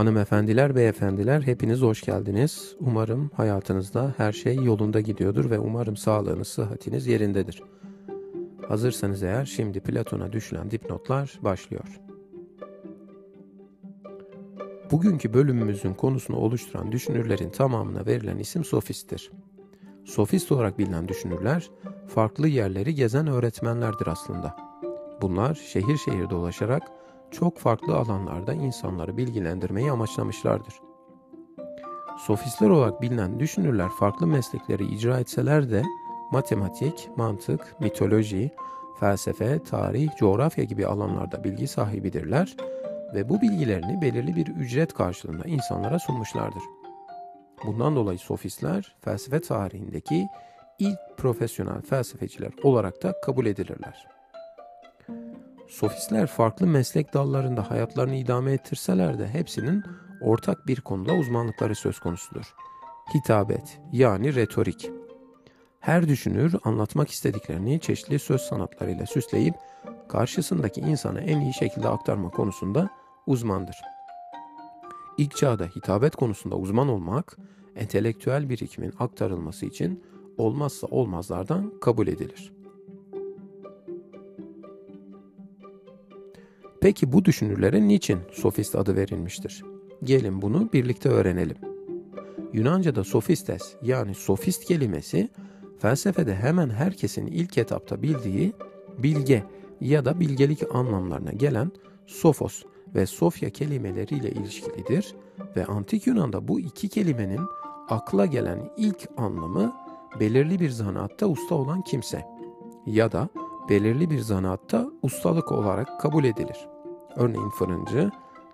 Hanımefendiler, beyefendiler hepiniz hoş geldiniz. Umarım hayatınızda her şey yolunda gidiyordur ve umarım sağlığınız, sıhhatiniz yerindedir. Hazırsanız eğer şimdi Platon'a düşülen dipnotlar başlıyor. Bugünkü bölümümüzün konusunu oluşturan düşünürlerin tamamına verilen isim sofisttir. Sofist olarak bilinen düşünürler, farklı yerleri gezen öğretmenlerdir aslında. Bunlar şehir şehir dolaşarak çok farklı alanlarda insanları bilgilendirmeyi amaçlamışlardır. Sofistler olarak bilinen düşünürler farklı meslekleri icra etseler de matematik, mantık, mitoloji, felsefe, tarih, coğrafya gibi alanlarda bilgi sahibidirler ve bu bilgilerini belirli bir ücret karşılığında insanlara sunmuşlardır. Bundan dolayı sofistler felsefe tarihindeki ilk profesyonel felsefeciler olarak da kabul edilirler. Sofistler farklı meslek dallarında hayatlarını idame ettirseler de hepsinin ortak bir konuda uzmanlıkları söz konusudur. Hitabet yani retorik. Her düşünür anlatmak istediklerini çeşitli söz sanatlarıyla süsleyip karşısındaki insana en iyi şekilde aktarma konusunda uzmandır. İlk çağda hitabet konusunda uzman olmak, entelektüel birikimin aktarılması için olmazsa olmazlardan kabul edilir. Peki bu düşünürlere niçin sofist adı verilmiştir? Gelin bunu birlikte öğrenelim. Yunanca'da sofistes yani sofist kelimesi felsefede hemen herkesin ilk etapta bildiği bilge ya da bilgelik anlamlarına gelen sofos ve sofya kelimeleriyle ilişkilidir ve antik Yunan'da bu iki kelimenin akla gelen ilk anlamı belirli bir zanaatta usta olan kimse ya da belirli bir zanaatta ustalık olarak kabul edilir. Örneğin fırıncı,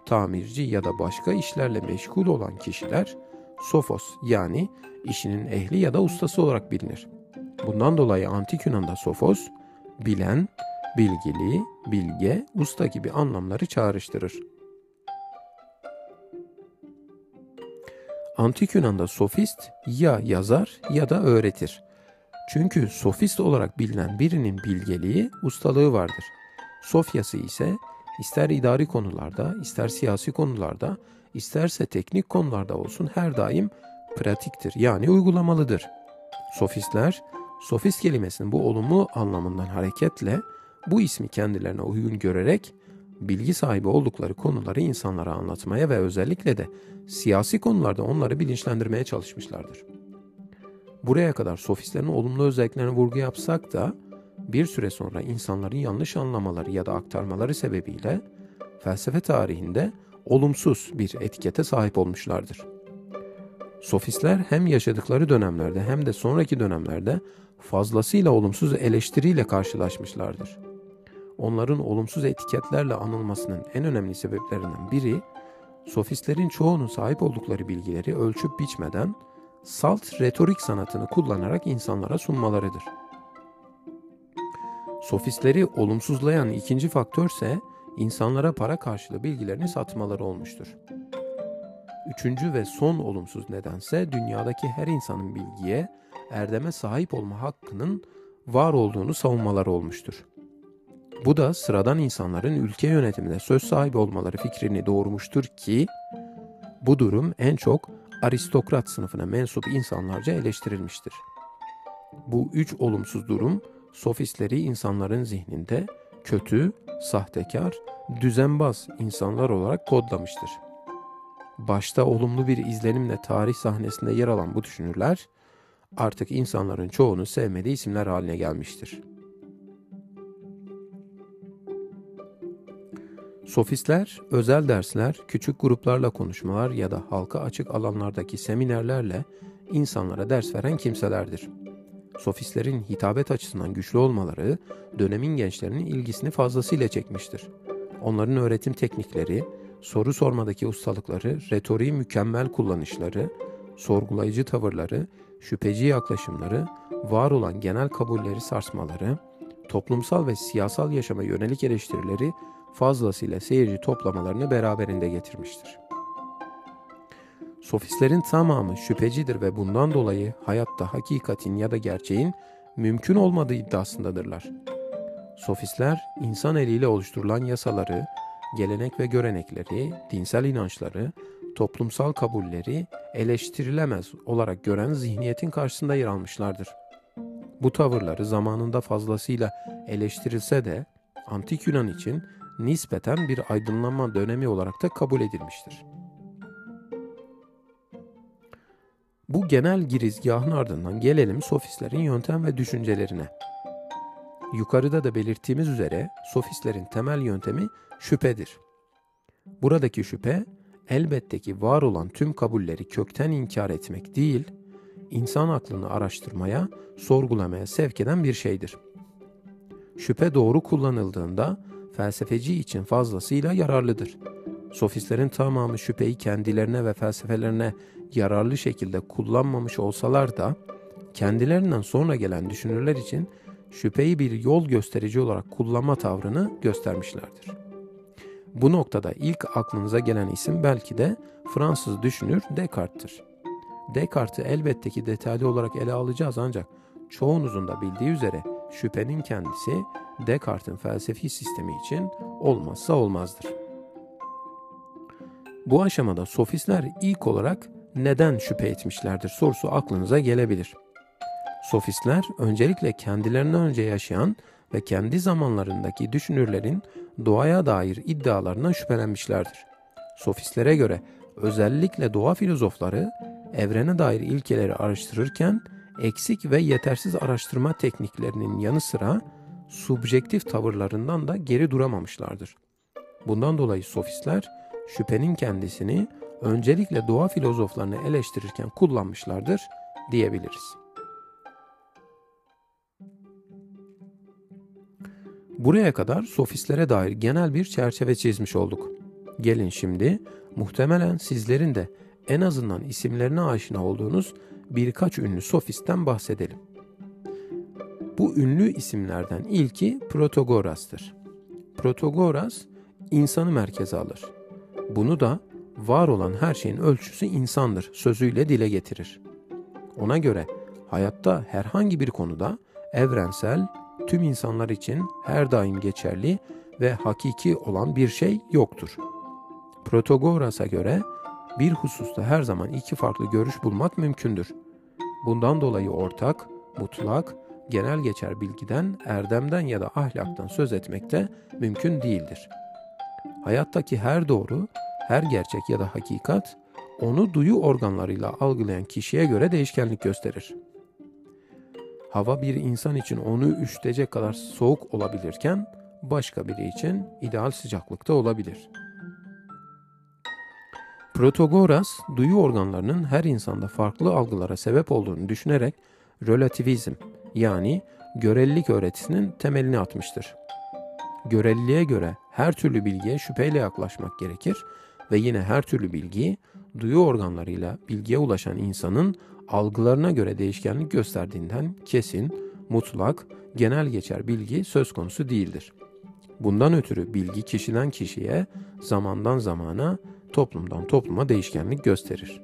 tamirci ya da başka işlerle meşgul olan kişiler sofos yani işinin ehli ya da ustası olarak bilinir. Bundan dolayı antik Yunan'da sofos, bilen, bilgili, bilge, usta gibi anlamları çağrıştırır. Antik Yunan'da sofist ya yazar ya da öğretir. Çünkü sofist olarak bilinen birinin bilgeliği, ustalığı vardır. Sofyası ise ister idari konularda, ister siyasi konularda, isterse teknik konularda olsun her daim pratiktir yani uygulamalıdır. Sofistler, sofist kelimesinin bu olumlu anlamından hareketle bu ismi kendilerine uygun görerek bilgi sahibi oldukları konuları insanlara anlatmaya ve özellikle de siyasi konularda onları bilinçlendirmeye çalışmışlardır. Buraya kadar sofistlerin olumlu özelliklerine vurgu yapsak da bir süre sonra insanların yanlış anlamaları ya da aktarmaları sebebiyle felsefe tarihinde olumsuz bir etikete sahip olmuşlardır. Sofistler hem yaşadıkları dönemlerde hem de sonraki dönemlerde fazlasıyla olumsuz eleştiriyle karşılaşmışlardır. Onların olumsuz etiketlerle anılmasının en önemli sebeplerinden biri, sofistlerin çoğunun sahip oldukları bilgileri ölçüp biçmeden salt retorik sanatını kullanarak insanlara sunmalarıdır. Sofistleri olumsuzlayan ikinci faktör ise insanlara para karşılığı bilgilerini satmaları olmuştur. Üçüncü ve son olumsuz nedense dünyadaki her insanın bilgiye, erdeme sahip olma hakkının var olduğunu savunmaları olmuştur. Bu da sıradan insanların ülke yönetiminde söz sahibi olmaları fikrini doğurmuştur ki bu durum en çok aristokrat sınıfına mensup insanlarca eleştirilmiştir. Bu üç olumsuz durum sofistleri insanların zihninde kötü, sahtekar, düzenbaz insanlar olarak kodlamıştır. Başta olumlu bir izlenimle tarih sahnesinde yer alan bu düşünürler artık insanların çoğunu sevmediği isimler haline gelmiştir. Sofistler, özel dersler, küçük gruplarla konuşmalar ya da halka açık alanlardaki seminerlerle insanlara ders veren kimselerdir. Sofistlerin hitabet açısından güçlü olmaları dönemin gençlerinin ilgisini fazlasıyla çekmiştir. Onların öğretim teknikleri, soru sormadaki ustalıkları, retoriği mükemmel kullanışları, sorgulayıcı tavırları, şüpheci yaklaşımları, var olan genel kabulleri sarsmaları, toplumsal ve siyasal yaşama yönelik eleştirileri fazlasıyla seyirci toplamalarını beraberinde getirmiştir. Sofistlerin tamamı şüphecidir ve bundan dolayı hayatta hakikatin ya da gerçeğin mümkün olmadığı iddiasındadırlar. Sofistler insan eliyle oluşturulan yasaları, gelenek ve görenekleri, dinsel inançları, toplumsal kabulleri eleştirilemez olarak gören zihniyetin karşısında yer almışlardır. Bu tavırları zamanında fazlasıyla eleştirilse de Antik Yunan için nispeten bir aydınlanma dönemi olarak da kabul edilmiştir. Bu genel girizgahın ardından gelelim sofistlerin yöntem ve düşüncelerine. Yukarıda da belirttiğimiz üzere sofistlerin temel yöntemi şüphedir. Buradaki şüphe elbette ki var olan tüm kabulleri kökten inkar etmek değil, insan aklını araştırmaya, sorgulamaya sevk eden bir şeydir. Şüphe doğru kullanıldığında felsefeci için fazlasıyla yararlıdır. Sofistlerin tamamı şüpheyi kendilerine ve felsefelerine yararlı şekilde kullanmamış olsalar da kendilerinden sonra gelen düşünürler için şüpheyi bir yol gösterici olarak kullanma tavrını göstermişlerdir. Bu noktada ilk aklınıza gelen isim belki de Fransız düşünür Descartes'tir. Descartes'i elbette ki detaylı olarak ele alacağız ancak çoğunuzun da bildiği üzere şüphenin kendisi Descartes'in felsefi sistemi için olmazsa olmazdır. Bu aşamada sofistler ilk olarak neden şüphe etmişlerdir sorusu aklınıza gelebilir. Sofistler öncelikle kendilerinden önce yaşayan ve kendi zamanlarındaki düşünürlerin doğaya dair iddialarından şüphelenmişlerdir. Sofistlere göre özellikle doğa filozofları evrene dair ilkeleri araştırırken eksik ve yetersiz araştırma tekniklerinin yanı sıra subjektif tavırlarından da geri duramamışlardır. Bundan dolayı sofistler şüphenin kendisini öncelikle doğa filozoflarını eleştirirken kullanmışlardır diyebiliriz. Buraya kadar sofistlere dair genel bir çerçeve çizmiş olduk. Gelin şimdi muhtemelen sizlerin de en azından isimlerine aşina olduğunuz birkaç ünlü sofisten bahsedelim. Bu ünlü isimlerden ilki Protagoras'tır. Protagoras insanı merkeze alır. Bunu da var olan her şeyin ölçüsü insandır sözüyle dile getirir. Ona göre hayatta herhangi bir konuda evrensel, tüm insanlar için her daim geçerli ve hakiki olan bir şey yoktur. Protagoras'a göre bir hususta her zaman iki farklı görüş bulmak mümkündür. Bundan dolayı ortak, mutlak, genel geçer bilgiden, erdemden ya da ahlaktan söz etmek de mümkün değildir. Hayattaki her doğru, her gerçek ya da hakikat, onu duyu organlarıyla algılayan kişiye göre değişkenlik gösterir. Hava bir insan için onu üşütecek kadar soğuk olabilirken, başka biri için ideal sıcaklıkta olabilir.'' Protagoras, duyu organlarının her insanda farklı algılara sebep olduğunu düşünerek relativizm yani görelilik öğretisinin temelini atmıştır. Göreliliğe göre her türlü bilgiye şüpheyle yaklaşmak gerekir ve yine her türlü bilgi duyu organlarıyla bilgiye ulaşan insanın algılarına göre değişkenlik gösterdiğinden kesin, mutlak, genel geçer bilgi söz konusu değildir. Bundan ötürü bilgi kişiden kişiye, zamandan zamana toplumdan topluma değişkenlik gösterir.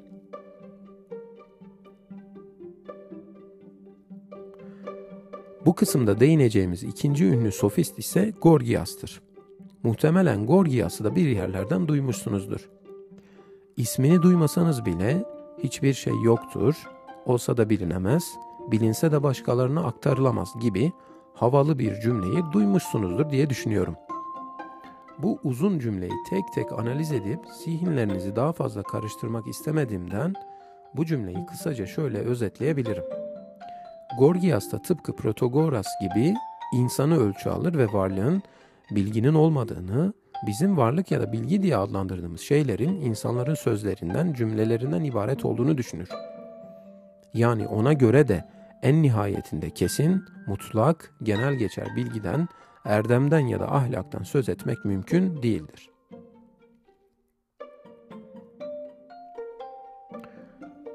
Bu kısımda değineceğimiz ikinci ünlü sofist ise Gorgias'tır. Muhtemelen Gorgias'ı da bir yerlerden duymuşsunuzdur. İsmini duymasanız bile hiçbir şey yoktur, olsa da bilinemez, bilinse de başkalarına aktarılamaz gibi havalı bir cümleyi duymuşsunuzdur diye düşünüyorum.'' Bu uzun cümleyi tek tek analiz edip zihinlerinizi daha fazla karıştırmak istemediğimden bu cümleyi kısaca şöyle özetleyebilirim. Gorgias da tıpkı Protagoras gibi insanı ölçü alır ve varlığın bilginin olmadığını, bizim varlık ya da bilgi diye adlandırdığımız şeylerin insanların sözlerinden, cümlelerinden ibaret olduğunu düşünür. Yani ona göre de en nihayetinde kesin, mutlak, genel geçer bilgiden erdemden ya da ahlaktan söz etmek mümkün değildir.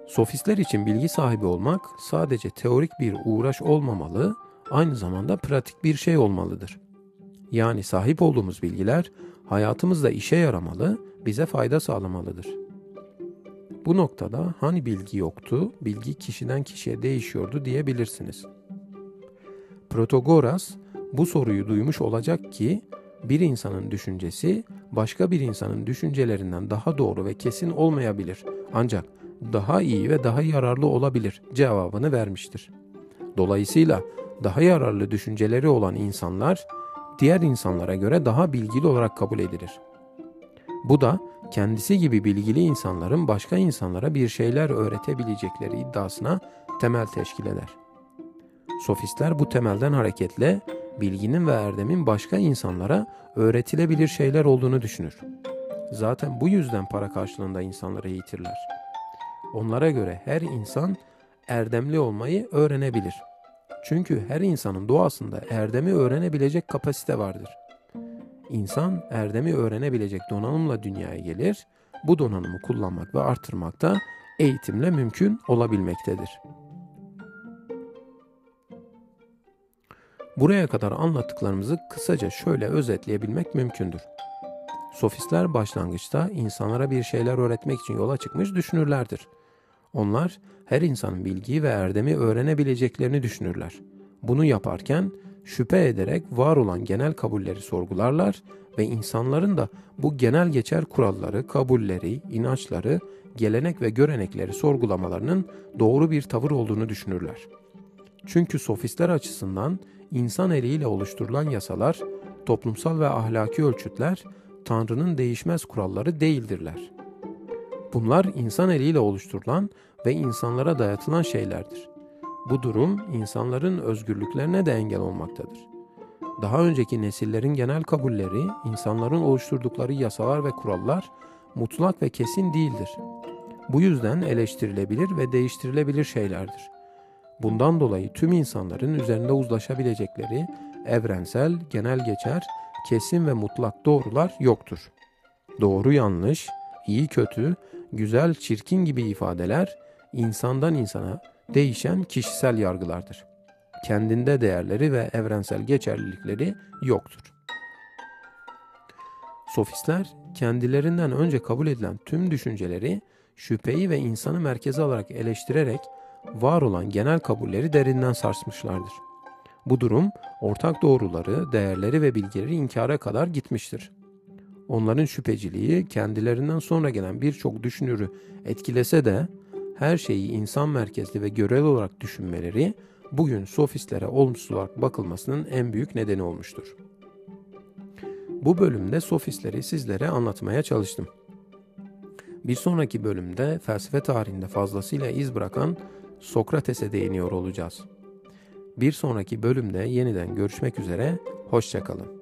Sofistler için bilgi sahibi olmak sadece teorik bir uğraş olmamalı, aynı zamanda pratik bir şey olmalıdır. Yani sahip olduğumuz bilgiler hayatımızda işe yaramalı, bize fayda sağlamalıdır. Bu noktada hani bilgi yoktu, bilgi kişiden kişiye değişiyordu diyebilirsiniz. Protagoras bu soruyu duymuş olacak ki bir insanın düşüncesi başka bir insanın düşüncelerinden daha doğru ve kesin olmayabilir. Ancak daha iyi ve daha yararlı olabilir cevabını vermiştir. Dolayısıyla daha yararlı düşünceleri olan insanlar diğer insanlara göre daha bilgili olarak kabul edilir. Bu da kendisi gibi bilgili insanların başka insanlara bir şeyler öğretebilecekleri iddiasına temel teşkil eder. Sofistler bu temelden hareketle bilginin ve erdemin başka insanlara öğretilebilir şeyler olduğunu düşünür. Zaten bu yüzden para karşılığında insanları eğitirler. Onlara göre her insan erdemli olmayı öğrenebilir. Çünkü her insanın doğasında erdemi öğrenebilecek kapasite vardır. İnsan erdemi öğrenebilecek donanımla dünyaya gelir. Bu donanımı kullanmak ve artırmak da eğitimle mümkün olabilmektedir. Buraya kadar anlattıklarımızı kısaca şöyle özetleyebilmek mümkündür. Sofistler başlangıçta insanlara bir şeyler öğretmek için yola çıkmış düşünürlerdir. Onlar her insanın bilgiyi ve erdemi öğrenebileceklerini düşünürler. Bunu yaparken şüphe ederek var olan genel kabulleri sorgularlar ve insanların da bu genel geçer kuralları, kabulleri, inançları, gelenek ve görenekleri sorgulamalarının doğru bir tavır olduğunu düşünürler. Çünkü sofistler açısından insan eliyle oluşturulan yasalar, toplumsal ve ahlaki ölçütler Tanrı'nın değişmez kuralları değildirler. Bunlar insan eliyle oluşturulan ve insanlara dayatılan şeylerdir. Bu durum insanların özgürlüklerine de engel olmaktadır. Daha önceki nesillerin genel kabulleri, insanların oluşturdukları yasalar ve kurallar mutlak ve kesin değildir. Bu yüzden eleştirilebilir ve değiştirilebilir şeylerdir. Bundan dolayı tüm insanların üzerinde uzlaşabilecekleri evrensel, genel geçer, kesin ve mutlak doğrular yoktur. Doğru yanlış, iyi kötü, güzel çirkin gibi ifadeler insandan insana değişen kişisel yargılardır. Kendinde değerleri ve evrensel geçerlilikleri yoktur. Sofistler kendilerinden önce kabul edilen tüm düşünceleri şüpheyi ve insanı merkeze alarak eleştirerek var olan genel kabulleri derinden sarsmışlardır. Bu durum ortak doğruları, değerleri ve bilgileri inkara kadar gitmiştir. Onların şüpheciliği kendilerinden sonra gelen birçok düşünürü etkilese de her şeyi insan merkezli ve görel olarak düşünmeleri bugün sofistlere olumsuz olarak bakılmasının en büyük nedeni olmuştur. Bu bölümde sofistleri sizlere anlatmaya çalıştım. Bir sonraki bölümde felsefe tarihinde fazlasıyla iz bırakan Sokrates'e değiniyor olacağız. Bir sonraki bölümde yeniden görüşmek üzere, hoşçakalın.